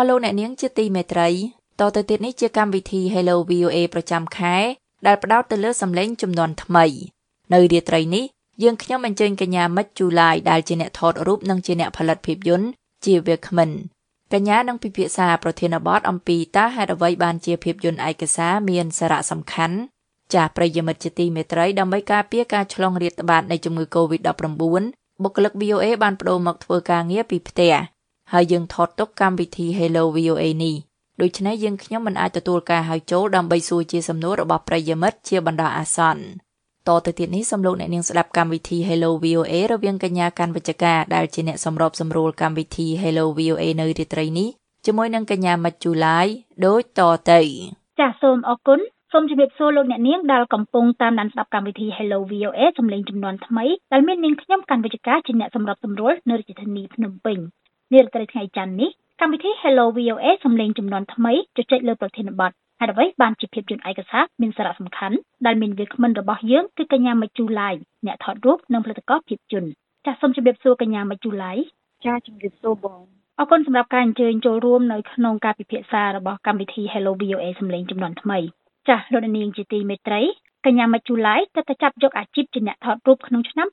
អស់លោកអ្នកនាងជាទីមេត្រីតទៅទៀតនេះជាកម្មវិធី Hello VOA ប្រចាំខែដែលផ្ដោតទៅលើសម្លេងចំនួនថ្មី នៅរាត្រីនេះយើងខ្ញុំអញ្ជើញកញ្ញាមិត្តជូឡាយដែលជាអ្នកថតរូបនិងជាអ្នកផលិតភាពយន្តជាវាគ្មិនកញ្ញានឹងពិភាក្សាប្រធានបទអំពីតើហេតុអ្វីបានជាភាពយន្តឯកសារមានសារៈសំខាន់ចាស់ប្រិយមិត្តជាទីមេត្រីដើម្បីការពារការឆ្លងរាតត្បាតនៃជំងឺ Covid-19 បុគ្គលិក VOA បានបដូរមកធ្វើការងារពីផ្ទះ ហើយយើងថតទុកកម្មវិធី Hello VOA នេះដូច្នេះយើងខ្ញុំមិនអាចទទួលការហៅចូលដើម្បីសួរជាសំណួររបស់ប្រិយមិត្តជាបណ្ដោះអាសន្នតទៅទៀតនេះសំលោកអ្នកនាងស្ដាប់កម្មវិធី Hello VOA រវាងកញ្ញាកាន់វិជ្ជការដែលជាអ្នកសម្របសម្រួលកម្មវិធី Hello VOA នៅរាត្រីនេះជាមួយនឹងកញ្ញាមិត្តជូឡាយដូចតទៅចាសសូមអរគុណសូមជម្រាបសួរលោកអ្នកនាងដែលកំពុងតាមដានស្ដាប់កម្មវិធី Hello VOA សម្លេងចំនួនថ្មីដែលមាននាងខ្ញុំកាន់វិជ្ជការជាអ្នកសម្របសម្រួលនៅរាជធានីភ្នំពេញ នារីត្រីថ្ងៃច័ន្ទនេះកម្មវិធី Hello VOA សម្លេងចំនួនថ្មីជជែកលើប្រធានបទហេតុអ្វីបានជាភាពយន្តឯកសារមានសារៈសំខាន់ដែលមានវាគ្មិនរបស់យើងគឺកញ្ញាមជូឡាយអ្នកថតរូបនិងផលិតករភាពយន្តចាសសូមជម្រាបសួរកញ្ញាមជូឡាយចាជម្រាបសួរបងអរគុណសម្រាប់ការអញ្ជើញចូលរួមនៅក្នុងការពិភាក្សារបស់កម្មវិធី Hello VOA សម្លេងចំនួនថ្មីចាស់លោកនាងជាទីមេត្រីកញ្ញាមជូឡាយទៅតែចាប់យកអាជីពជាអ្នកថតរូបក្នុងឆ្នាំ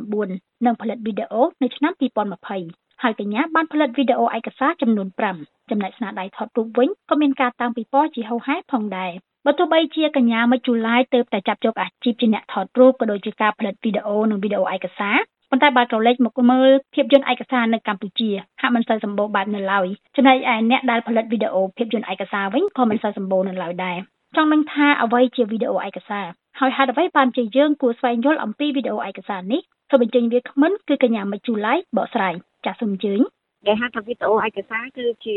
2019និងផលិតវីដេអូនៅឆ្នាំ2020 ហើយកញ្ញាបានផលិតវីដេអូឯកសារចំនួន5ចំណែកស្នាដៃថតរូបវិញក៏មានការតាំងពីពណ៌ជាហូរហែផងដែរបើទោះបីជាកញ្ញាមកជូឡាយទៅតែចាប់យកអាជីពជាអ្នកថតរូបក៏ដូចជាការផលិតវីដេអូនិងវីដេអូឯកសារប៉ុន្តែបើក្រឡេកមកមើលភាពយន្តឯកសារនៅកម្ពុជាហាក់មិនសូវសម្បូរបែបនៅឡើយចំណែកឯអ្នកដែលផលិតវីដេអូភាពយន្តឯកសារវិញក៏មិនសូវសម្បូរនៅឡើយដែរចង់ដឹងថាអ្វីជាវីដេអូឯកសារហើយហេតុអ្វីបានជាយើងគួរស្វែងយល់អំពីវីដេអូឯកសារនេះសូមបញ្ចេញវាគ្មិនគឺកញ្ញាមកជូឡាយបកស្រាយ ចាសសូមអញ្ជើញដែលហៅថាវីដេអូឯកសារគឺជា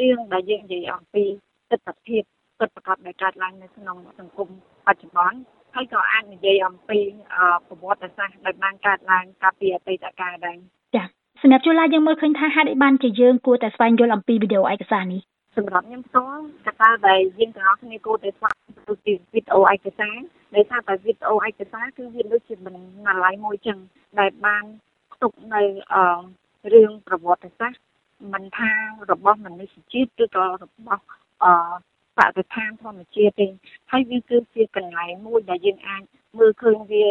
រឿងដែលយើងនិយាយអំពីទស្សនវិជ្ជាពិតប្រាកដដែលកើតឡើងនៅក្នុងសង្គមបច្ចុប្បន្នហើយក៏អាចនិយាយអំពីប្រវត្តិសាស្ត្រដែលបានកើតឡើងកាលពីអតីតកាលដែរចា៎សម្រាប់ជួឡាយើងមើលឃើញថាហេតុអីបានជាយើងគួរតែស្វែងយល់អំពីវីដេអូឯកសារនេះសម្រាប់ខ្ញុំផ្ទាល់កត្តាដែលយើងទាំងអស់គ្នាគួរតែស្វែងយល់ពីវីដេអូឯកសារដោយសារតែវីដេអូឯកសារគឺវាដូចជាបណ្ណាល័យមួយចឹងដែលបានផ្ទុកនៅអឺ រឿងប្រវត្តិសាស្ត្រមិនថារបស់មនុស្សជាតិឬក៏របស់អបរិស្ថានធម្មជាតិទេហើយវាគឺជាកន្លែងមួយដែលយើងអាចមើលឃើញវា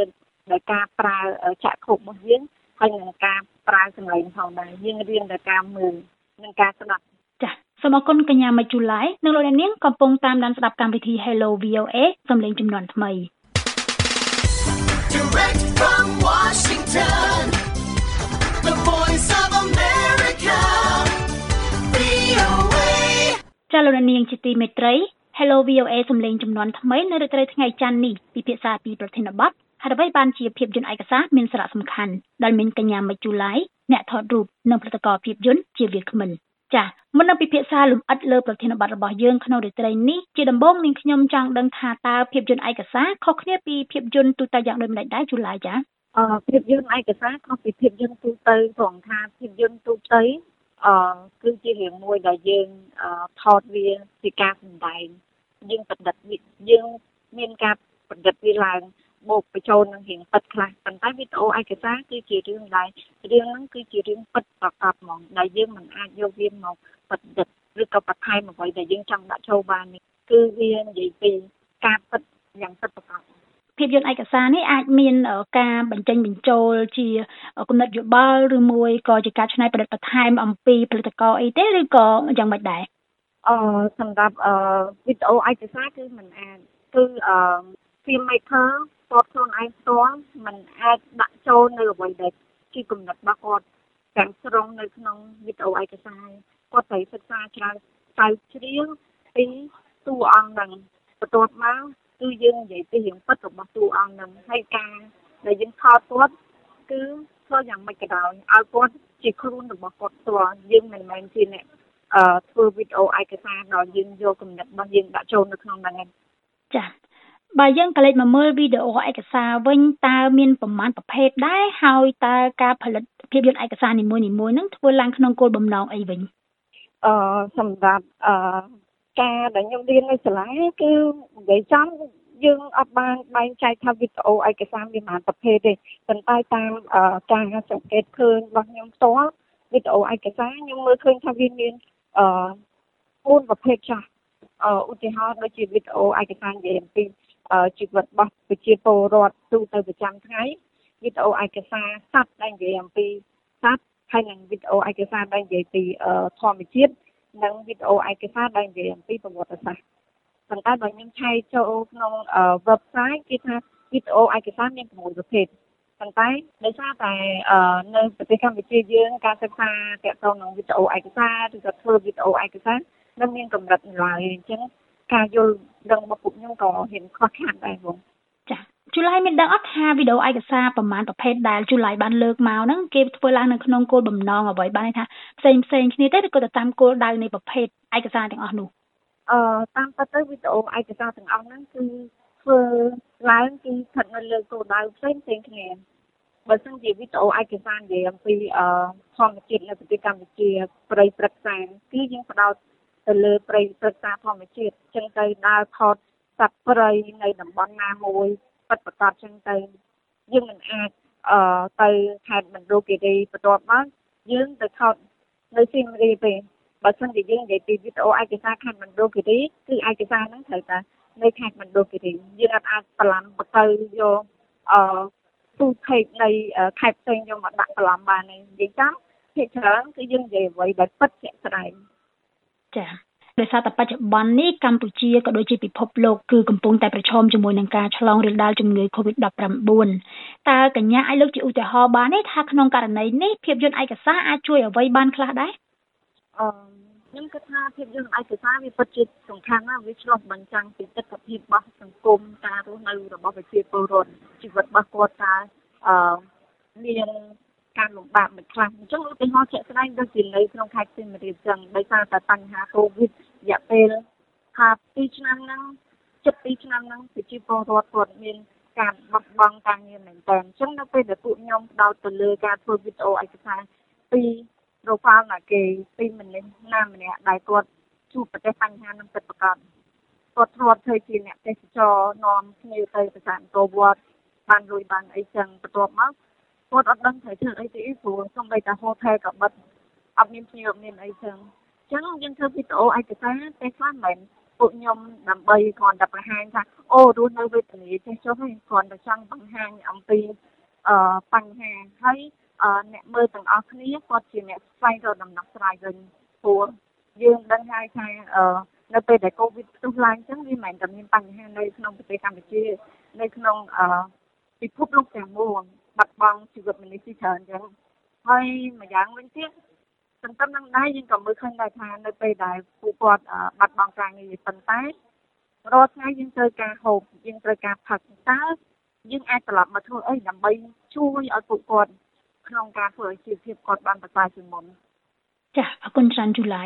ដោយការប្រើចក្ខុរបស់យើងហើយនឹងការប្រើសម្លេងផងដែរយើងរៀនដោយការមើលនិងការស្ដាប់ចា៎សូមអរគុណកញ្ញាមកជូឡៃនិងលោកអ្នកនាងកំពុងតាមដានស្ដាប់កម្មវិធី Hello VOA សំឡេងចំនួនថ្មី Direct from Washington The Voice of ចាលោកនាងជាទីមេត្រី Hello VOA សំឡេងចំនួនថ្មីនៅរាត្រីថ្ងៃច័ន្ទនេះពិភាក្សាពីប្រធានបទហេតុអ្វីបានជាភាពយន្តឯកសារមានសារៈសំខាន់ដែលមានកញ្ញាមិចជូឡៃអ្នកថតរូបនិងផលិតករភាពយន្តជាវាគ្មិនចាមុននឹងពិភាក្សាលម្អិតលើប្រធានបទរបស់យើងក្នុងរាត្រីនេះជាដំបូងនាងខ្ញុំចង់ដឹងថាតើភាពយន្តឯកសារខុសគ្នាពីភាពយន្តទូទៅយ៉ាងដូចម្តេចដែរជូឡាយចាអឺភាពយន្តឯកសារខុសពីភាពយន្តទូទៅត្រង់ថាភាពយន្តទូទៅ អឺគឺជារឿងមួយដែលយើងថតវាពីការសម្ដែងយើងប្រឌិតយើងមានការប្រឌិតវាឡើងបូកបញ្ចូលនឹងរឿងពិតខ្លះប៉ុន្តែវីដេអូឯកសារគឺជារឿងដែលរឿងហ្នឹងគឺជារឿងពិតប្រកបហ្មងដែលយើងមិនអាចយកវាមកប្រឌិតឬក៏បន្ថែមអ្វីដែលយើងចង់ដាក់ចូលបាននេះគឺវានិយាយពីការពិតយ៉ាងពិតប្រាកដ ភាពយន្តឯកសារនេះអាចមានការបញ្ចេញបញ្ចូលជាគំនិតយោបល់ឬមួយក៏ជាការច្នៃប្រឌិតបន្ថែមអំពីផលិតករអីទេឬក៏យ៉ាងម៉េចដែរអឺសម្រាប់អឺវីដេអូឯកសារគឺมันអាចគឺអឺ filmmaker គាត់ខ្លួនឯងផ្ទាល់มันអាចដាក់ចូលនៅអ្វីដែលជាគំនិតរបស់គាត់ទាំងស្រុងនៅក្នុងវីដេអូឯកសារគាត់ត្រូវសិក្សាច្រើនស្រាវជ្រាវពីតួអង្គនឹងបន្ទាប់មក គឺយើងនិយាយពីរឿងពិតរបស់តួអង្គនឹងហើយការដែលយើងថតគាត់គឺធ្វើយ៉ាងម៉េចក៏ដោយឲ្យគាត់ជាខ្លួនរបស់គាត់ផ្ទាល់យើងមិនមែនជាអ្នកអឺធ្វើវីដេអូឯកសារដល់យើងយកគំនិតរបស់យើងដាក់ចូលនៅក្នុងហ្នឹងចាបើយើងក៏លេចមកមើលវីដេអូឯកសារវិញតើមានប្រមាណប្រភេទដែរហើយតើការផលិតភាពយន្តឯកសារនីមួយៗហ្នឹងធ្វើឡើងក្នុងគោលបំណងអីវិញអឺសម្រាប់អឺ ការដែលខ្ញុំរៀននៅសាលាគឺនិយាយចំយើងអត់បានបែងចែកថាវីដេអូឯកសារមានប៉ុន្មានប្រភេទទេប៉ុន្តែតាមការសង្កេតឃើញរបស់ខ្ញុំផ្ទាល់វីដេអូឯកសារខ្ញុំមើលឃើញថាវាមានអឺ4ប្រភេទចាស់អឺឧទាហរណ៍ដូចជាវីដេអូឯកសារនិយាយអំពីជីវិតរបស់ប្រជាពលរដ្ឋទូទៅប្រចាំថ្ងៃវីដេអូឯកសារសត្វដែលនិយាយអំពីសត្វហើយនិងវីដេអូឯកសារដែលនិយាយពីធម្មជាតិ និងវីដេអូឯកសារដែលនិយាយអំពីប្រវត្តិសាស្ត្រប៉ុន្តែបើខ្ញុំឆែកចូលក្នុង website គេថាវីដេអូឯកសារមាន6ប្រភេទប៉ុន្តែដោយសារតែនៅប្រទេសកម្ពុជាយើងការសិក្សាទាក់ទងនឹងវីដេអូឯកសារឬក៏ធ្វើវីដេអូឯកសារនៅមានកម្រិតនៅឡើយអញ្ចឹងការយល់ដឹងរបស់ពួកខ្ញុំក៏ហ៊ានខ្វះខាតដែរបងចា ជូឡៃមានដឹងអត់ថាវីដេអូឯកសារប្រមាណប្រភេទដែលជូឡៃបានលើកមកហ្នឹងគេធ្វើឡើងនៅក្នុងគោលបំណងអ្វីបានន័យថាផ្សេងផ្សេងគ្នាទេឬក៏ទៅតាមគោលដៅនៃប្រភេទឯកសារទាំងអស់នោះអឺតាមពិតទៅវីដេអូឯកសារទាំងអស់ហ្នឹងគឺធ្វើឡើងគឺស្ថិតនៅលើគោលដៅផ្សេងផ្សេងគ្នាបើសិនជាវីដេអូឯកសារនិយាយអំពីអឺធម្មជាតិនៅប្រទេសកម្ពុជាព្រៃព្រឹក្សាគឺយើងផ្ដោតទៅលើព្រៃព្រឹក្សាធម្មជាតិចឹងទៅដើរថតសត្វព្រៃនៅតំបន់ណាមួយ ពិតប្រាកដចឹងទៅយើងមិនអាចអឺទៅខេត្តមណ្ឌលគិរីបន្ទាប់មកយើងទៅថតនៅសៀមរាបទេបើសិនជាយើងនិយាយពីវីដេអូឯកសារខេត្តមណ្ឌលគិរីគឺឯកសារហ្នឹងត្រូវតែនៅខេត្តមណ្ឌលគិរីយើងអាចអាចបន្លំបទៅយកអឺទូភេកនៃខេត្តផ្សេងយកមកដាក់បន្លំបានទេនិយាយចាំភាគច្រើនគឺយើងនិយាយអ្វីដែលពិតជាក់ស្ដែងចា ដោយសារតែបច្ចុប្បន្ននេះកម្ពុជាក៏ដូចជាពិភពលោកគឺកំពុងតែប្រឈមជាមួយនឹងការឆ្លងរាលដាលជំងឺ Covid-19 តើកញ្ញាអាចលើកជាឧទាហរណ៍បានទេថាក្នុងករណីនេះភាពយន្តឯកសារអាចជួយអ្វីបានខ្លះដែរអឺខ្ញុំគិតថាភាពយន្តឯកសារវាពិតជាសំខាន់ណាស់វាឆ្លុះបញ្ចាំងពីទស្សនវិជ្ជារបស់សង្គមការរស់នៅរបស់ប្រជាពលរដ្ឋជីវិតរបស់គាត់តើអឺមាន ការលំបាកមួយខ្លះអញ្ចឹងឧទាហរណ៍ជាក់ស្ដែងដូចជានៅក្នុងខេត្តសៀមរាបចឹងដោយសារតែបញ្ហាកូវីដរយៈពេលថា2ឆ្នាំហ្នឹងជិត2ឆ្នាំហ្នឹងប្រជាពលរដ្ឋគាត់មានការបាត់បង់ការងារមែនតើអញ្ចឹងនៅពេលដែលពួកខ្ញុំផ្ដោតទៅលើការធ្វើវីដេអូឯកសារពី profile ណាគេពីមនុស្សណាម្នាក់ដែលគាត់ជួបប្រទះបញ្ហានឹងពិតប្រាកដគាត់ធ្លាប់ធ្វើជាអ្នកទេសចរនាំភ្ញៀវទៅប្រាសាទអង្គរវត្តបានលុយបានអីចឹងបន្ទាប់មក គាត់អត់ដឹងត្រូវធ្វើអីទេព្រោះសំបីតាហូថែក៏បិទអត់មានភ្ញៀវអត់មានអីចឹងអញ្ចឹងយើងធ្វើវីដេអូឯកសារតែខ្លះមិនពួកខ្ញុំដើម្បីគ្រាន់តែបង្ហាញថាអូរស់នៅវេទនាចេះចុះហើយគ្រាន់តែចង់បង្ហាញអំពីអឺបញ្ហាហើយអ្នកមើលទាំងអស់គ្នាគាត់ជាអ្នកស្វែងរកដំណោះស្រាយវិញព្រោះយើងដឹងហើយថាអឺនៅពេលដែលកូវីដផ្ទុះឡើងអញ្ចឹងវាមិនមែនតែមានបញ្ហានៅក្នុងប្រទេសកម្ពុជានៅក្នុងអឺពិភពលោកទាំងមូល បាត់បង់ជីវិតមនុស្សជាច្រើនអញ្ចឹងហើយម្យ៉ាងវិញទៀតសន្ទឹមនឹងដែរយើងក៏មើលឃើញដែរថានៅពេលដែលពួកគាត់បាត់បង់ការងារប៉ុន្តែរាល់ថ្ងៃយើងត្រូវការហូបយើងត្រូវការផឹកតើយើងអាចត្រឡប់មកធ្វើអីដើម្បីជួយឲ្យពួកគាត់ក្នុងការធ្វើឲ្យជីវភាពគាត់បានប្រសើរជាងមុនចាអរគុណច្រើនជូឡៃ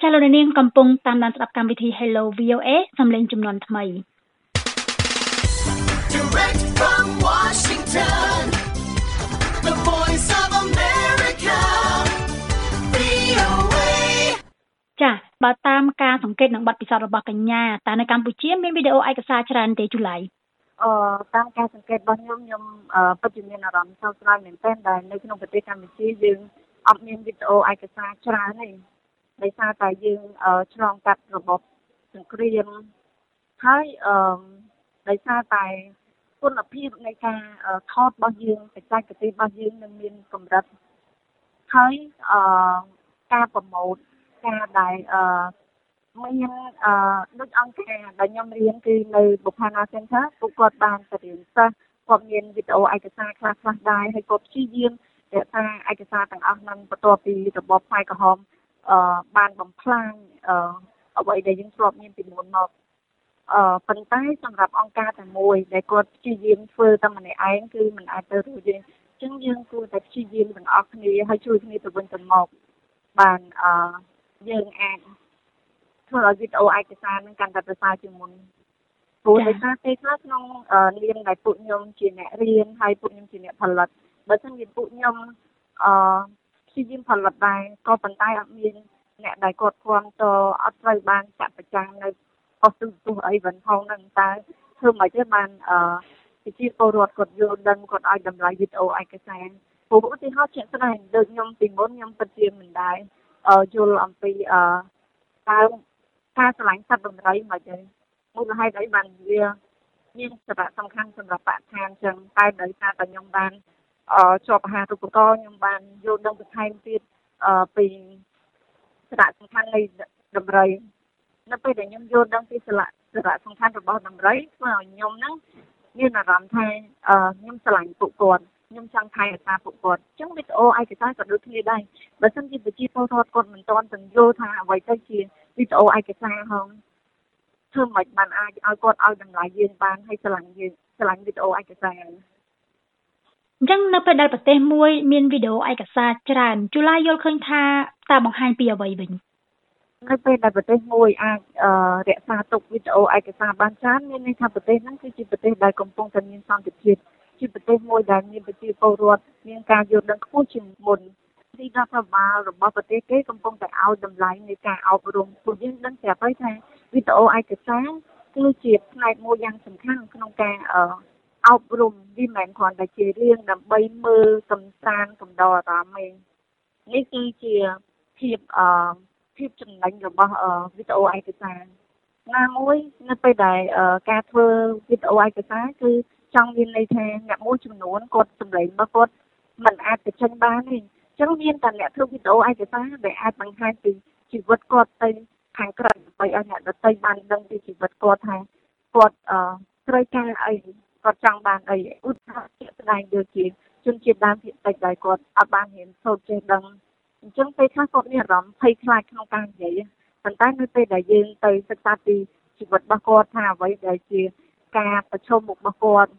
ចាលោកនាងកំពុងតាមដានស្ដាប់កម្មវិធី Hello VOA សំឡេងចំនួនថ្មី Direct from Washington The Voice of America VOA ចាបើតាមការសង្កេតនឹងបទពិសោធន៍របស់កញ្ញាតើនៅកម្ពុជាមានវីដេអូឯកសារច្រើនទេជូឡៃអឺតាមការសង្កេតរបស់ខ្ញុំខ្ញុំពិតជាមានអារម្មណ៍សោកស្ដាយមែនទែនដែលនៅក្នុងប្រទេសកម្ពុជាយើងអត់មានវីដេអូឯកសារច្រើនទេដោយសារតែយើងឆ្លងកាត់របបសង្គ្រាមហើយអឺដោយសារតែ គុណភាពនៃការថតរបស់យើងបច្ចេកទេសរបស់យើងនឹងមានកម្រិតហើយអឺការប្រម៉ូទការដែលអឺមានអឺដូចអង្គការដែលខ្ញុំរៀនគឺនៅ Buphana Center ពួកគាត់បានទៅរៀនសិស្សគាត់មានវីដេអូឯកសារខ្លះខ្លះដែរហើយគាត់ព្យាយាមរក្សាឯកសារទាំងអស់ហ្នឹងបន្ទាប់ពីរបបផ្នែកក្រហមអឺបានបំផ្លាញអឺអ្វីដែលយើងធ្លាប់មានពីមុនមកអឺ ប៉ុន្តែសម្រាប់អង្គការតែមួយដែលគាត់ព្យាយាមធ្វើតែម្នាក់ឯងគឺមិនអាចទៅរួចទេអញ្ចឹងយើងគួរតែព្យាយាមទាំងអស់គ្នាហើយជួយគ្នាទៅវិញទៅមកបានអឺយើងអាចធ្វើឲ្យវីដេអូឯកសារនឹងកាន់តែប្រសើរជាងមុនព្រោះដោយសារពេលខ្លះក្នុងនាមដែលពួកខ្ញុំជាអ្នករៀនហើយពួកខ្ញុំជាអ្នកផលិតបើមិនជាពួកខ្ញុំអឺព្យាយាមផលិតដែរក៏ប៉ុន្តែអត់មានអ្នកដែលគាត់គ្រប់តអត់ត្រូវបានចាក់ប្រចាំងនៅ ប៉ុស្តិ៍ទូរទស្សន៍អីវិញផងហ្នឹងតើធ្វើមិនទេបានអឺប្រជាពលរដ្ឋគាត់យល់ដឹងគាត់ឲ្យតម្លៃវីដេអូឯកសារព្រោះឧទាហរណ៍ជាក់ស្ដែងដូចខ្ញុំពីមុនខ្ញុំពិតជាមិនដែរយល់អំពីអឺតើការឆ្លាញ់សត្វដំរីមកទៅមូលហេតុអីបានវាមានសារៈសំខាន់សម្រាប់បរិស្ថានចឹងតែដោយសារតែខ្ញុំបានអឺជាប់អាហារូបករណ៍ខ្ញុំបានយល់ដឹងបន្ថែមទៀតអឺពីសារៈសំខាន់នៃដំរី នៅពេលដែលខ្ញុំយល់ដឹងពីសារៈសារៈសំខាន់របស់ដំរីធ្វើឲ្យខ្ញុំហ្នឹងមានអារម្មណ៍ថាអឺខ្ញុំស្រឡាញ់ពួកគាត់ខ្ញុំចង់ថែរក្សាពួកគាត់អញ្ចឹងវីដេអូឯកសារក៏ដូចគ្នាដែរបើសិនជាប្រជាពលរដ្ឋគាត់មិនទាន់ទាំងយល់ថាអ្វីទៅជាវីដេអូឯកសារហងធ្វើមិនបានអាចឲ្យគាត់ឲ្យតម្លៃយើងបានហើយស្រឡាញ់យើងស្រឡាញ់វីដេអូឯកសារអញ្ចឹងនៅពេលដែលប្រទេសមួយ មានវីដេអូឯកសារច្រើនជូឡាយល់ឃើញថាតើបង្ហាញពីអ្វីវិញ នៅពេលដែលប្រទេសមួយអាចរក្សាទុកវីដេអូឯកសារបានច្រើនមានន័យថាប្រទេសហ្នឹងគឺជាប្រទេសដែលកំពុងតែមានសន្តិភាពជាប្រទេសមួយដែលមានប្រជាពលរដ្ឋមានការយល់ដឹងខ្ពស់ជាងមុនទីរដ្ឋបាលរបស់ប្រទេសគេកំពុងតែឲ្យតម្លៃនៃការអប់រំពួកយើងដឹងស្រាប់ហើយថាវីដេអូឯកសារគឺជាផ្នែកមួយយ៉ាងសំខាន់ក្នុងការអប់រំវាមិនមែនគ្រាន់តែជារឿងដើម្បីមើលកំសាន្តកំដរអារម្មណ៍ទេនេះគឺជាភាពអឺ ភាពចំណេញរបស់វីដេអូឯកសារណាមួយនៅពេលដែលការធ្វើវីដេអូឯកសារគឺចង់មានន័យថាអ្នកមួយចំនួនគាត់សម្លេងរបស់គាត់មិនអាចទៅចេញបានទេអញ្ចឹងមានតែអ្នកធ្វើវីដេអូឯកសារដែលអាចបង្ហាញពីជីវិតគាត់ទៅខាងក្រៅដើម្បីឲ្យអ្នកដទៃបានដឹងពីជីវិតគាត់ថាគាត់អឺត្រូវការអីគាត់ចង់បានអីឧទាហរណ៍ជាក់ស្ដែងដូចជាជនជាតិដើមភាគតិចដែលគាត់អត់បានរៀនសូត្រចេះដឹង អញ្ចឹងពេលខ្លះគាត់មានអារម្មណ៍ភ័យខ្លាចក្នុងការនិយាយប៉ុន្តែនៅពេលដែលយើងទៅសិក្សាពីជីវិតរបស់គាត់ថាអ្វីដែលជាការប្រឈមមុខរបស់គាត់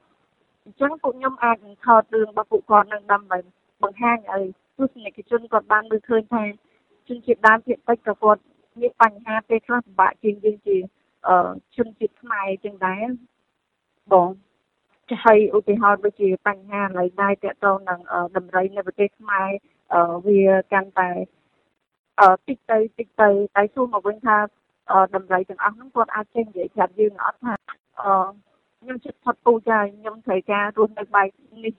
អញ្ចឹងពួកខ្ញុំអាចនឹងថតរឿងរបស់ពួកគាត់នឹងដើម្បីបង្ហាញឲ្យទស្សនិកជនគាត់បានមើលឃើញថាជនជាតិដើមភាគតិចក៏គាត់មានបញ្ហាពេលខ្លះពិបាកជាងយើងជាអឺជនជាតិខ្មែរចឹងដែរបងចាហើយឧទាហរណ៍ដូចជាបញ្ហាឡើយដែរតកតងនឹងតម្រៃនៅប្រទេសខ្មែរ វាកាន់តែអឺតិចទៅតិចទៅតែសួរមកវិញថាតម្រៃទាំងអស់ហ្នឹងគាត់អាចចេញនិយាយប្រាប់យើងអត់ថាអឺខ្ញុំជិតផុតពូជហើយខ្ញុំត្រូវការរស់នៅបែបនេះ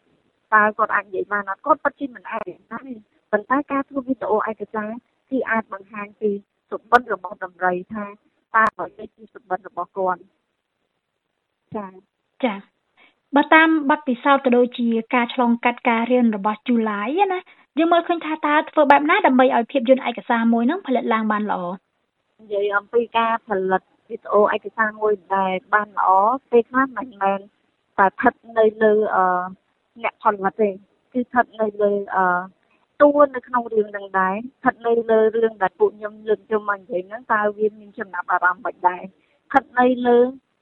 តើគាត់អាចនិយាយបានអត់គាត់ពិតជាមិនអាចណាប៉ុន្តែការធ្វើវីដេអូឯកសារគឺអាចបង្ហាញពីសុបិនរបស់តម្រៃថាតើអ្វីជាសុបិនរបស់គាត់ចាចាបើតាមបទពិសោធន៍ក៏ដូចជាការឆ្លងកាត់ការរៀនរបស់ជូឡាយណា យើងមើលឃើញថាតើធ្វើបែបណាដើម្បីឲ្យភាពយន្តឯកសារមួយហ្នឹងផលិតឡើងបានល្អនិយាយអំពីការផលិតវីដេអូឯកសារមួយដែលបានល្អពេលខ្លះមិនមែនតែស្ថិតនៅលើអឺអ្នកផលិតទេគឺស្ថិតនៅលើអឺតួនៅក្នុងរឿងនឹងដែរស្ថិតនៅលើរឿងដែលពួកខ្ញុំលើកយកមកនិយាយហ្នឹងតើវាមានចំណាប់អារម្មណ៍មិនដែរស្ថិតនៅលើ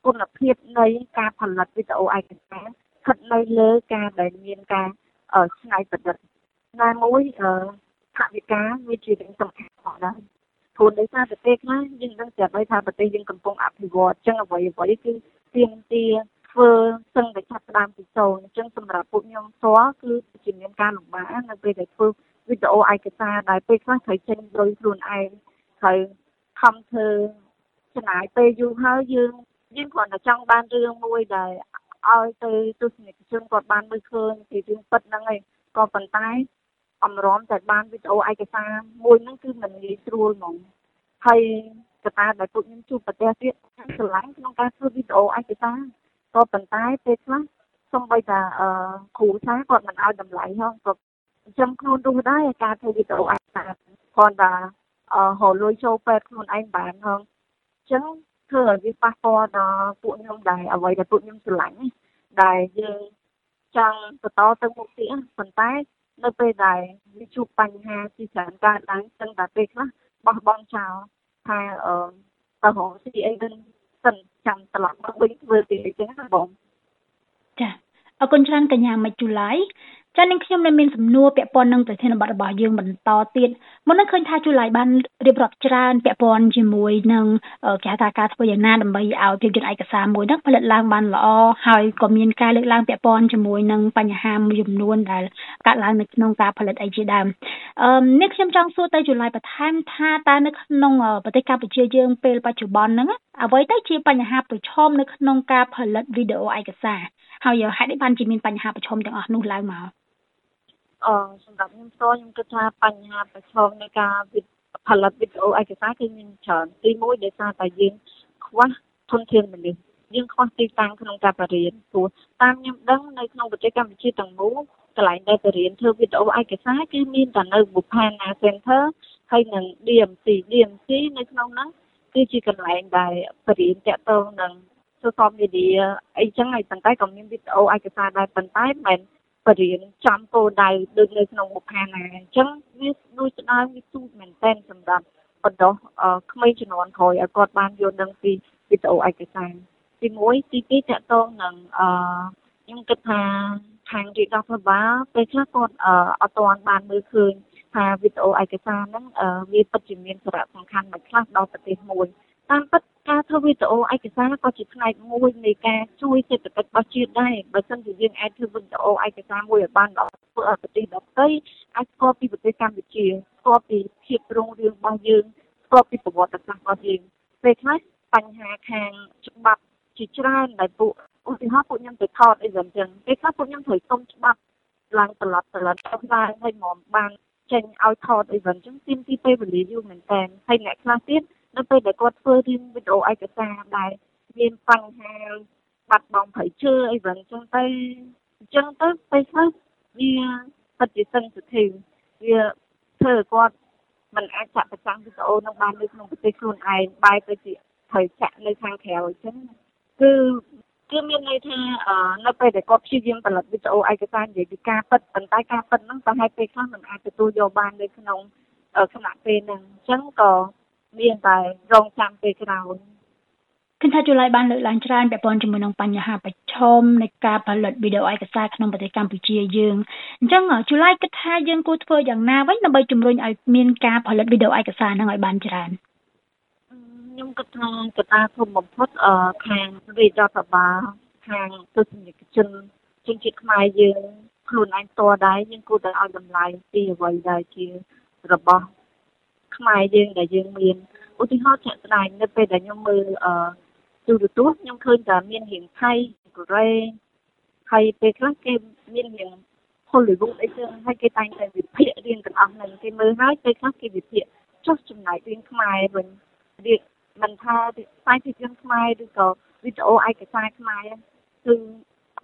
គុណភាពនៃការផលិតវីដេអូឯកសារស្ថិតនៅលើការដែលមានការច្នៃប្រឌិត ណាមួយថវិកាវាជារឿងសំខាន់ផងដែរព្រោះដោយសារប្រទេសខ្លះយើងដឹងស្រាប់ហើយថាប្រទេសយើងកំពុងអភិវឌ្ឍអញ្ចឹងអ្វីអ្វីគឺទាមទារធ្វើសឹងតែចាប់ផ្ដើមពីសូន្យអញ្ចឹងសម្រាប់ពួកខ្ញុំផ្ទាល់គឺជាមានការលំបាកនៅពេលដែលធ្វើវីដេអូឯកសារដែលពេលខ្លះត្រូវចេញលុយខ្លួនឯងត្រូវខំធ្វើចំណាយពេលយូរហើយយើងយើងគ្រាន់តែចង់បានរឿងមួយដែលឲ្យទៅទស្សនិកជនគាត់បានមើលឃើញពីរឿងពិតហ្នឹងឯងក៏ប៉ុន្តែ អំរំតែបានវីដេអូឯកសារមួយហ្នឹងគឺមិនងាយស្រួលហ្មងហើយកត្តាដែលពួកខ្ញុំជួបប្រទះទៀតស្រឡាញ់ក្នុងការធ្វើវីដេអូឯកសារក៏ប៉ុន្តែពេលខ្លះសូម្បីតែអឺគ្រូសាគាត់មិនឲ្យតម្លៃហងក៏ចំខ្លួនរស់ដែរការធ្វើវីដេអូឯកសារគាត់ថាអឺហៅលុយចូលពេទ្យខ្លួនឯងបានហងអញ្ចឹងធ្វើឲ្យវាប៉ះពាល់ដល់ពួកខ្ញុំដែរអ្វីដែលពួកខ្ញុំស្រឡាញ់ដែលយើងចង់បន្តទៅមុខទៀតប៉ុន្តែ នៅពេលដែលវាជួបបញ្ហាជាច្រើនកើតឡើងចឹងតែពេលខ្លះបោះបង់ចោលថាអឺទៅរកស៊ីអីវិញសិនចាំត្រឡប់មកវិញធ្វើទៀតអញ្ចឹងណាបងចាអរគុណច្រើនកញ្ញាមិចជូឡៃ ចានាងខ្ញុំនៅមានសំណួរពាក់ព័ន្ធនឹងប្រធានបទរបស់យើងបន្តទៀតមុននឹងឃើញថាជូឡៃបានរៀបរាប់ច្រើនពាក់ព័ន្ធជាមួយនឹងគេហៅថាការធ្វើយ៉ាងណាដើម្បីឲ្យភាពយន្តឯកសារមួយហ្នឹងផលិតឡើងបានល្អហើយក៏មានការលើកឡើងពាក់ព័ន្ធជាមួយនឹងបញ្ហាមួយចំនួនដែលកើតឡើងនៅក្នុងការផលិតអីជាដើមអឺនេះខ្ញុំចង់សួរទៅជូឡៃបន្ថែមថាតើនៅក្នុងប្រទេសកម្ពុជាយើងពេលបច្ចុប្បន្នហ្នឹងអ្វីទៅជាបញ្ហាប្រឈមនៅក្នុងការផលិតវីដេអូឯកសារហើយហេតុអីបានជាមានបញ្ហាប្រឈមទាំងអស់នោះឡើងមក អឺសម្រាប់ខ្ញុំផ្ទាល់ខ្ញុំគិតថាបញ្ហាប្រឈមនៃការផលិតវីដេអូឯកសារគឺមានច្រើនទី1ដោយសារតែយើងខ្វះធនធានមនុស្សយើងខ្វះទីតាំងក្នុងការបរៀនព្រោះតាមខ្ញុំដឹងនៅក្នុងប្រទេសកម្ពុជាទាំងមូលកន្លែងដែលបរៀនធ្វើវីដេអូឯកសារគឺមានតែនៅ Bupana Center ហើយនិង DMC DMC នៅក្នុងហ្នឹងគឺជាកន្លែងដែលបរៀនតាក់ទងនឹង social media អីចឹងហើយប៉ុន្តែក៏មានវីដេអូឯកសារដែរប៉ុន្តែមិន បរៀនចំគោលដៅដូចនៅក្នុងមុខខាងណាអញ្ចឹងវាដូចស្ដើងវាទូចមែនតែនសម្រាប់បណ្ដោះក្មេងជំនាន់ក្រោយឲ្យគាត់បានយល់ដឹងពីវីដេអូឯកសារទី1ទី2តកតងនឹងអឺខ្ញុំគិតថាខាងរាជរដ្ឋាភិបាលពេលខ្លះគាត់អត់ទាន់បានមើលឃើញថាវីដេអូឯកសារហ្នឹងវាពិតជាមានសារៈសំខាន់មួយខ្លះដល់ប្រទេសមួយតាមពិត ការធ្វើវីដេអូឯកសារក៏ជាផ្នែកមួយនៃការជួយសេដ្ឋកិច្ចរបស់ជាតិដែរបើមិនជាយើងអាចធ្វើវីដេអូឯកសារមួយឲ្យបានដល់ធ្វើឲ្យប្រទេសដទៃអាចស្គាល់ពីប្រទេសកម្ពុជាស្គាល់ពីភាពរុងរឿងរបស់យើងស្គាល់ពីប្រវត្តិសាស្ត្ររបស់យើងពេលខ្លះបញ្ហាខាងច្បាប់ជាច្រើនដែលពួកឧទាហរណ៍ពួកខ្ញុំទៅថតអីចឹងចឹងពេលខ្លះពួកខ្ញុំត្រូវសុំច្បាប់ឡើងត្រឡប់ត្រឡប់ទៅបានឲ្យមកបានចេញឲ្យថតអីចឹងចឹងទាមទារពេលវេលាយូរមែនតើហើយអ្នកខ្លះទៀត នៅពេលដែលគាត់ធ្វើរឿងវីដេអូឯកសារដែលមានបញ្ហាបាត់បង់ប្រៃឈើអីចឹងចឹងទៅអញ្ចឹងទៅពេលខ្លះវាពិតជាសឹងសធិវាធ្វើឲ្យគាត់มันអាចចាក់ប្រចាំវីដេអូនឹងបាននៅក្នុងប្រទេសខ្លួនឯងបែរទៅជាត្រូវចាក់នៅខាងក្រៅអញ្ចឹងគឺគឺមានន័យថានៅពេលដែលគាត់ព្យាយាមផលិតវីដេអូឯកសារនិយាយពីការពិតប៉ុន្តែការពិតហ្នឹងប្រហែលពេលខ្លះមិនអាចទទួលយកបាននៅក្នុងខណៈពេលហ្នឹងអញ្ចឹងក៏ មានតែរងចាំពេលក្រោយគិតថាจุឡៃបានលើកឡើងច្រើនពាក់ព័ន្ធជាមួយនឹងបញ្ហាប្រឈមនៃការផលិតវីដេអូឯកសារក្នុងប្រទេសកម្ពុជាយើងអញ្ចឹងจุឡៃគិតថាយើងគួរធ្វើយ៉ាងណាវិញដើម្បីជំរុញឲ្យមានការផលិតវីដេអូឯកសារហ្នឹងឲ្យបានច្រើនខ្ញុំគិតថាកត្តាធំបំផុតអឺខាងរាជរដ្ឋាភិបាលខាងទស្សនិកជនជនជាតិខ្មែរយើងខ្លួនឯងផ្ទាល់ដែរយើងគួរតែឲ្យតម្លៃពីអ្វីដែលជារបស់ ខ្មែរយើងដែលយើងមានឧទាហរណ៍ជាក់ស្ដែងនៅពេលដែលខ្ញុំមើលអឺទូរទស្សន៍ខ្ញុំឃើញតែមានរៀងថៃកូរ៉េហើយពេលខ្លះគេមានរៀង Hollywood អីចឹងហើយគេតែងតែវិភាគរឿងទាំងអស់ហ្នឹងគេមើលហើយពេលខ្លះគេវិភាគចុះចំណែករឿងខ្មែរវិញរៀងមិនថាខ្សែភាពយន្តខ្មែរឬក៏វីដេអូឯកសារខ្មែរគឺ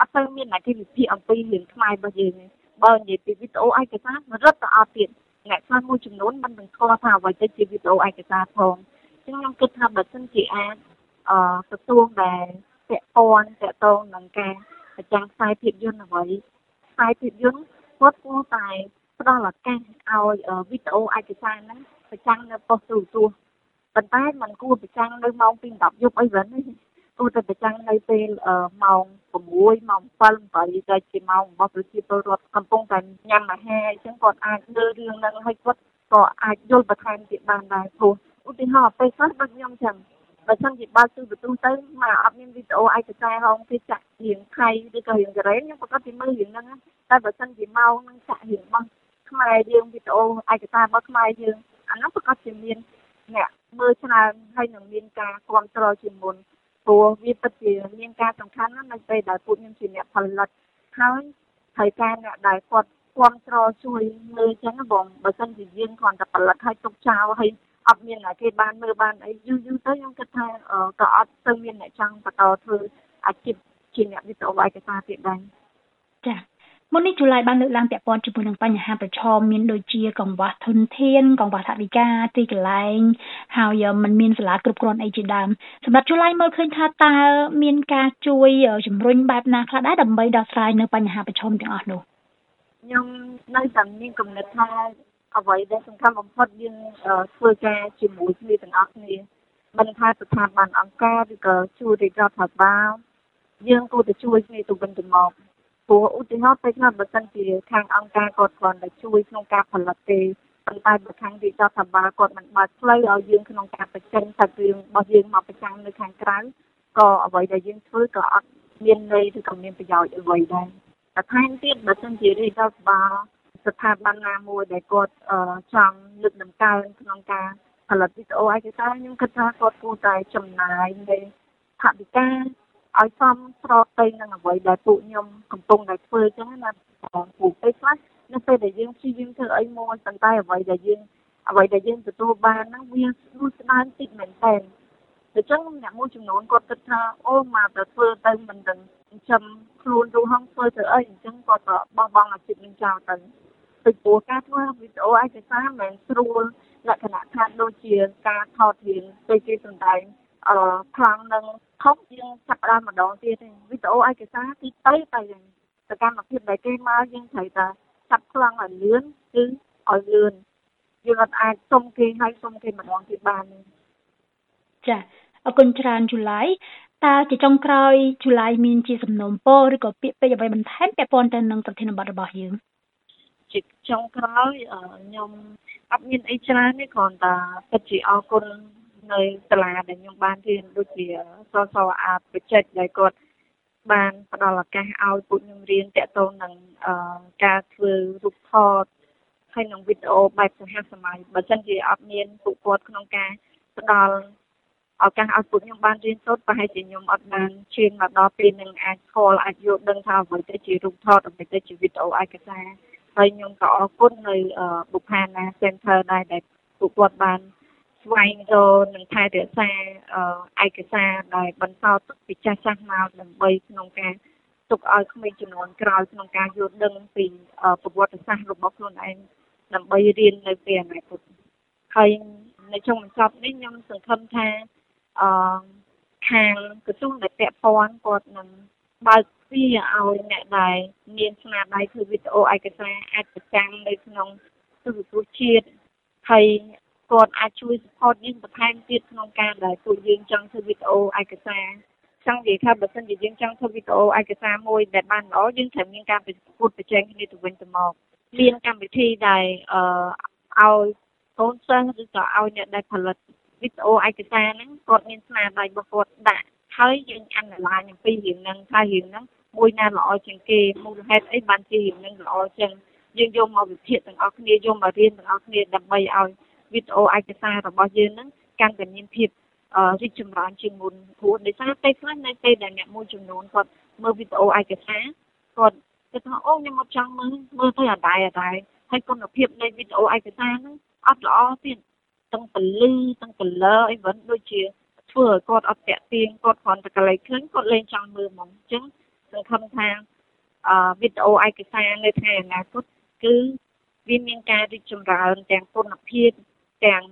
អត់ទៅមានអ្នកគេវិភាគអំពីរឿងខ្មែររបស់យើងទេបើនិយាយពីវីដេអូឯកសាររត់ទៅអត់ទៀត អ្នកខ្លះមួយចំនួនមិនដឹងស្គាល់ថាអ្វីទៅជាវីដេអូឯកសារផងអញ្ចឹងខ្ញុំគិតថាបើសិនជាអាចអឺទទួលដែលពាក់ព័ន្ធតកតងនឹងការប្រចាំខ្សែភាពយន្តអ្វីខ្សែភាពយន្តគាត់គួរតែផ្ដល់ឱកាសឲ្យវីដេអូឯកសារហ្នឹងប្រចាំនៅប៉ុស្តិ៍ទូរទស្សន៍ប៉ុន្តែมันគួរប្រចាំងនៅម៉ោងពី10យប់អីវិញ គួរតែប្រចាំងនៅពេលម៉ោង6ម៉ោង7 8ដែលជាម៉ោងរបស់ប្រជាពលរដ្ឋកំពុងតែញ៉ាំអាហារអញ្ចឹងគាត់អាចលើរឿងហ្នឹងឲ្យគាត់ក៏អាចយល់បន្ថែមទៀតបានដែរព្រោះឧទាហរណ៍ពេលខ្លះដូចខ្ញុំចឹងបើសិនជាបើកទូរទស្សន៍ទៅមកអត់មានវីដេអូឯកសារហងគេចាក់រៀងថៃឬក៏រៀងកូរ៉េខ្ញុំប្រកាសពីមើលរឿងហ្នឹងតែបើសិនជាម៉ោងហ្នឹងចាក់រៀងរបស់ខ្មែរយើងវីដេអូឯកសាររបស់ខ្មែរយើងអានោះប្រកាសជាមានអ្នកមើលច្រើនហើយនឹងមានការគ្រប់គ្រងជាមុន ព្រោះវាពិតជាមានការសំខាន់ណាស់នៅពេលដែលពួកខ្ញុំជាអ្នកផលិតហើយហើយការអ្នកដែលគាត់គ្រប់គ្រងជួយមើលចឹងបងបើសិនជាយើងគ្រាន់តែផលិតឲ្យទុកចោលហើយអត់មានអ្នកគេបានមើលបានអីយូរយូរទៅខ្ញុំគិតថាក៏អត់ទៅមានអ្នកចង់បន្តធ្វើអាជីពជាអ្នកវិទ្យាឯកសារទៀតដែរចា៎ មុននេះជូឡៃបានលើកឡើងពាក់ព័ន្ធជាមួយនឹងបញ្ហាប្រឈមមានដូចជាកង្វះធនធានកង្វះថវិកាទីកន្លែងហើយมันមានសាលាគ្រប់គ្រាន់អីជាដើមសម្រាប់ជូឡៃមើលឃើញថាតើមានការជួយជំរុញបែបណាខ្លះដែរដើម្បីដោះស្រាយនៅបញ្ហាប្រឈមទាំងអស់នោះខ្ញុំនៅតែមានគំនិតថាអ្វីដែលសំខាន់បំផុតយើងធ្វើការជាមួយគ្នាទាំងអស់គ្នាមិនថាស្ថាប័នអង្គការឬក៏ជួយរាជរដ្ឋាភិបាលយើងគួរតែជួយគ្នាទៅវិញទៅមក ព្រោះឧទាហរណ៍ពេលខ្លះបើសិនជាខាងអង្គការគាត់គ្រាន់តែជួយក្នុងការផលិតទេប៉ុន្តែបើខាងរាជរដ្ឋាភិបាលគាត់មិនបើកផ្លូវឲ្យយើងក្នុងការបញ្ចេញសាច់រឿងរបស់យើងមកប្រចាំនៅខាងក្រៅក៏អ្វីដែលយើងធ្វើក៏អត់មានន័យឬក៏មានប្រយោជន៍អ្វីដែរតែថែមទៀតបើសិនជារាជរដ្ឋាភិបាលស្ថាប័នណាមួយដែលគាត់ចង់លើកដំកើងក្នុងការផលិតវីដេអូឯកសារខ្ញុំគិតថាគាត់គួរតែចំណាយនៃថវិកា ឲ្យសមស្របទៅនឹងអ្វីដែលពួកខ្ញុំកំពុងតែធ្វើអញ្ចឹងណាពួកពេលខ្លះនៅពេលដែលយើងព្យាយាមធ្វើអីមួយប៉ុន្តែអ្វីដែលយើងអ្វីដែលយើងទទួលបានហ្នឹងវាស្ដួចស្ដើងតិចមែនតើអញ្ចឹងអ្នកមួយចំនួនគាត់គិតថាអូមកទៅធ្វើទៅមិនដឹងចិញ្ចឹមខ្លួនរូហងធ្វើទៅអីអញ្ចឹងគាត់ក៏បោះបង់អាជីពនឹងចោលទៅពីព្រោះការធ្វើវីដេអូឯកសារមិនមែនស្រួលលក្ខណៈថាដូចជាការថតរៀងទៅជាសម្ដែងអឺខ្លាំងនឹង ខុសយើងចាប់ដើមម្ដងទៀតទេវីដេអូឯកសារទីទៅតែយ៉ាងសកម្មភាពដែលគេមកយើងត្រូវតែចាប់ខ្លាំងឲ្យលឿនគឺឲ្យលឿនយើងអត់អាចសុំគេឲ្យសុំគេម្ដងទៀតបានទេចាអរគុណច្រើនជូឡៃតើជាចុងក្រោយជូឡៃមានជាសំណូមពរឬក៏ពាក្យពេចន៍អ្វីបន្ថែមពាក់ព័ន្ធទៅនឹងប្រធានបទរបស់យើងជាចុងក្រោយខ្ញុំអត់មានអីច្រើនទេគ្រាន់តែពិតជាអរគុណ នៅសាលាដែលខ្ញុំបានរៀនដូចជាសសអាតបច្ចេកដែលគាត់បានផ្ដល់ឱកាសឲ្យពួកខ្ញុំរៀនតាក់ទងនឹងការធ្វើរូបថតហើយនឹងវីដេអូបែបសហសម័យបើមិនជាអត់មានពួកគាត់ក្នុងការផ្ដល់ឱកាសឲ្យពួកខ្ញុំបានរៀនសូត្រប្រហែលជាខ្ញុំអត់បានឈានមកដល់ពេលនឹងអាចស្គាល់អាចយល់ដឹងថាអ្វីទៅជារូបថតអ្វីទៅជាវីដេអូឯកសារហើយខ្ញុំក៏អរគុណនៅបុផាណា Center ដែរដែលពួកគាត់បាន ស្វែងរកនិងថែរក្សាឯកសារដែលបន្តទុកពីចាស់ចាស់មកដើម្បីក្នុងការទុកឲ្យក្មេងជំនាន់ក្រោយក្នុងការយល់ដឹងពីប្រវត្តិសាស្ត្ររបស់ខ្លួនឯងដើម្បីរៀននៅពេលអនាគតហើយនៅចុងបញ្ចប់នេះខ្ញុំសង្ឃឹមថាអឺខាងក្រសួងដែលពាក់ព័ន្ធគាត់នឹងបើកទ្វារឲ្យអ្នកដែលមានស្នាដៃធ្វើវីដេអូឯកសារអាចប្រចាំនៅក្នុងទូរទស្សន៍ជាតិហើយ គាត់អាចជួយ support យើងបន្ថែមទៀតក្នុងការដែលពួកយើងចង់ធ្វើវីដេអូឯកសារចង់និយាយថាបើសិនជាយើងចង់ធ្វើវីដេអូឯកសារមួយដែលបានល្អយើងត្រូវមានការប្រកួតប្រជែងគ្នាទៅវិញទៅមកមានកម្មវិធីដែលអឺឲ្យកូនសិស្សឬក៏ឲ្យអ្នកដែលផលិតវីដេអូឯកសារហ្នឹងគាត់មានស្នាដៃរបស់គាត់ដាក់ហើយយើងអានឡាញអំពីរឿងហ្នឹងថារឿងហ្នឹងមួយណាល្អជាងគេមូលហេតុអីបានជារឿងហ្នឹងល្អជាងយើងយកមកវិភាគទាំងអស់គ្នាយកមករៀនទាំងអស់គ្នាដើម្បីឲ្យ វីដេអូឯកសាររបស់យើងហ្នឹងកាន់តែមានភាពរីកចម្រើនជាងមុនព្រោះដោយសារពេលខ្លះនៅពេលដែលអ្នកមួយចំនួនគាត់មើលវីដេអូឯកសារគាត់គាត់ថាអូខ្ញុំអត់ចង់មើលមើលទៅអដែរអដែរហើយគុណភាពនៃវីដេអូឯកសារហ្នឹងអត់ល្អទៀតទាំងពលឺទាំង color អីវិញដូចជាធ្វើឲ្យគាត់អត់តាក់ទាញគាត់គ្រាន់តែកលែងឃើញគាត់លេងចង់មើលហ្មងអញ្ចឹងសង្ឃឹមថាអឺវីដេអូឯកសារនៅថ្ងៃអនាគតគឺវាមានការរីកចម្រើនទាំងគុណភាព ទាំង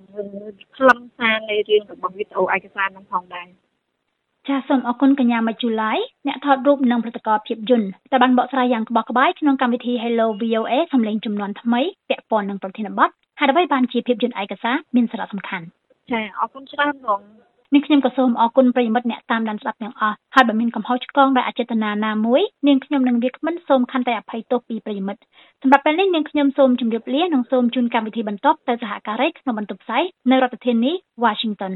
ខ្លឹមសារនៃរឿងរបស់វីដេអូឯកសារនឹងផងដែរចាសសូមអរគុណកញ្ញាមកជូឡៃអ្នកថតរូបនិងផលិតករភាពយន្តដែលបានបកស្រាយយ៉ាងក្បោះក្បាយក្នុងកម្មវិធី Hello VOA សម្លេងចំនួនថ្មីពាក់ព័ន្ធនឹងប្រធានបទហេតុអ្វីបានជាភាពយន្តឯកសារមានសារៈសំខាន់ចាអរគុណច្រើនបង នាងខ្ញុំក៏សូមអរគុណប្រិយមិត្តអ្នកតាមដានស្ដាប់ទាំងអស់ហើយបើមានកំហុសឆ្គងដោយអចេតនាណាមួយនាងខ្ញុំនឹងវាគ្មិនសូមខន្តីអភ័យទោសពីប្រិយមិត្តសម្រាប់ពេលនេះនាងខ្ញុំសូមជម្រាបលានិងសូមជូនកម្មវិធីបន្តទៅសហការីក្នុងបន្ទប់ផ្សាយនៅរដ្ឋធានី Washington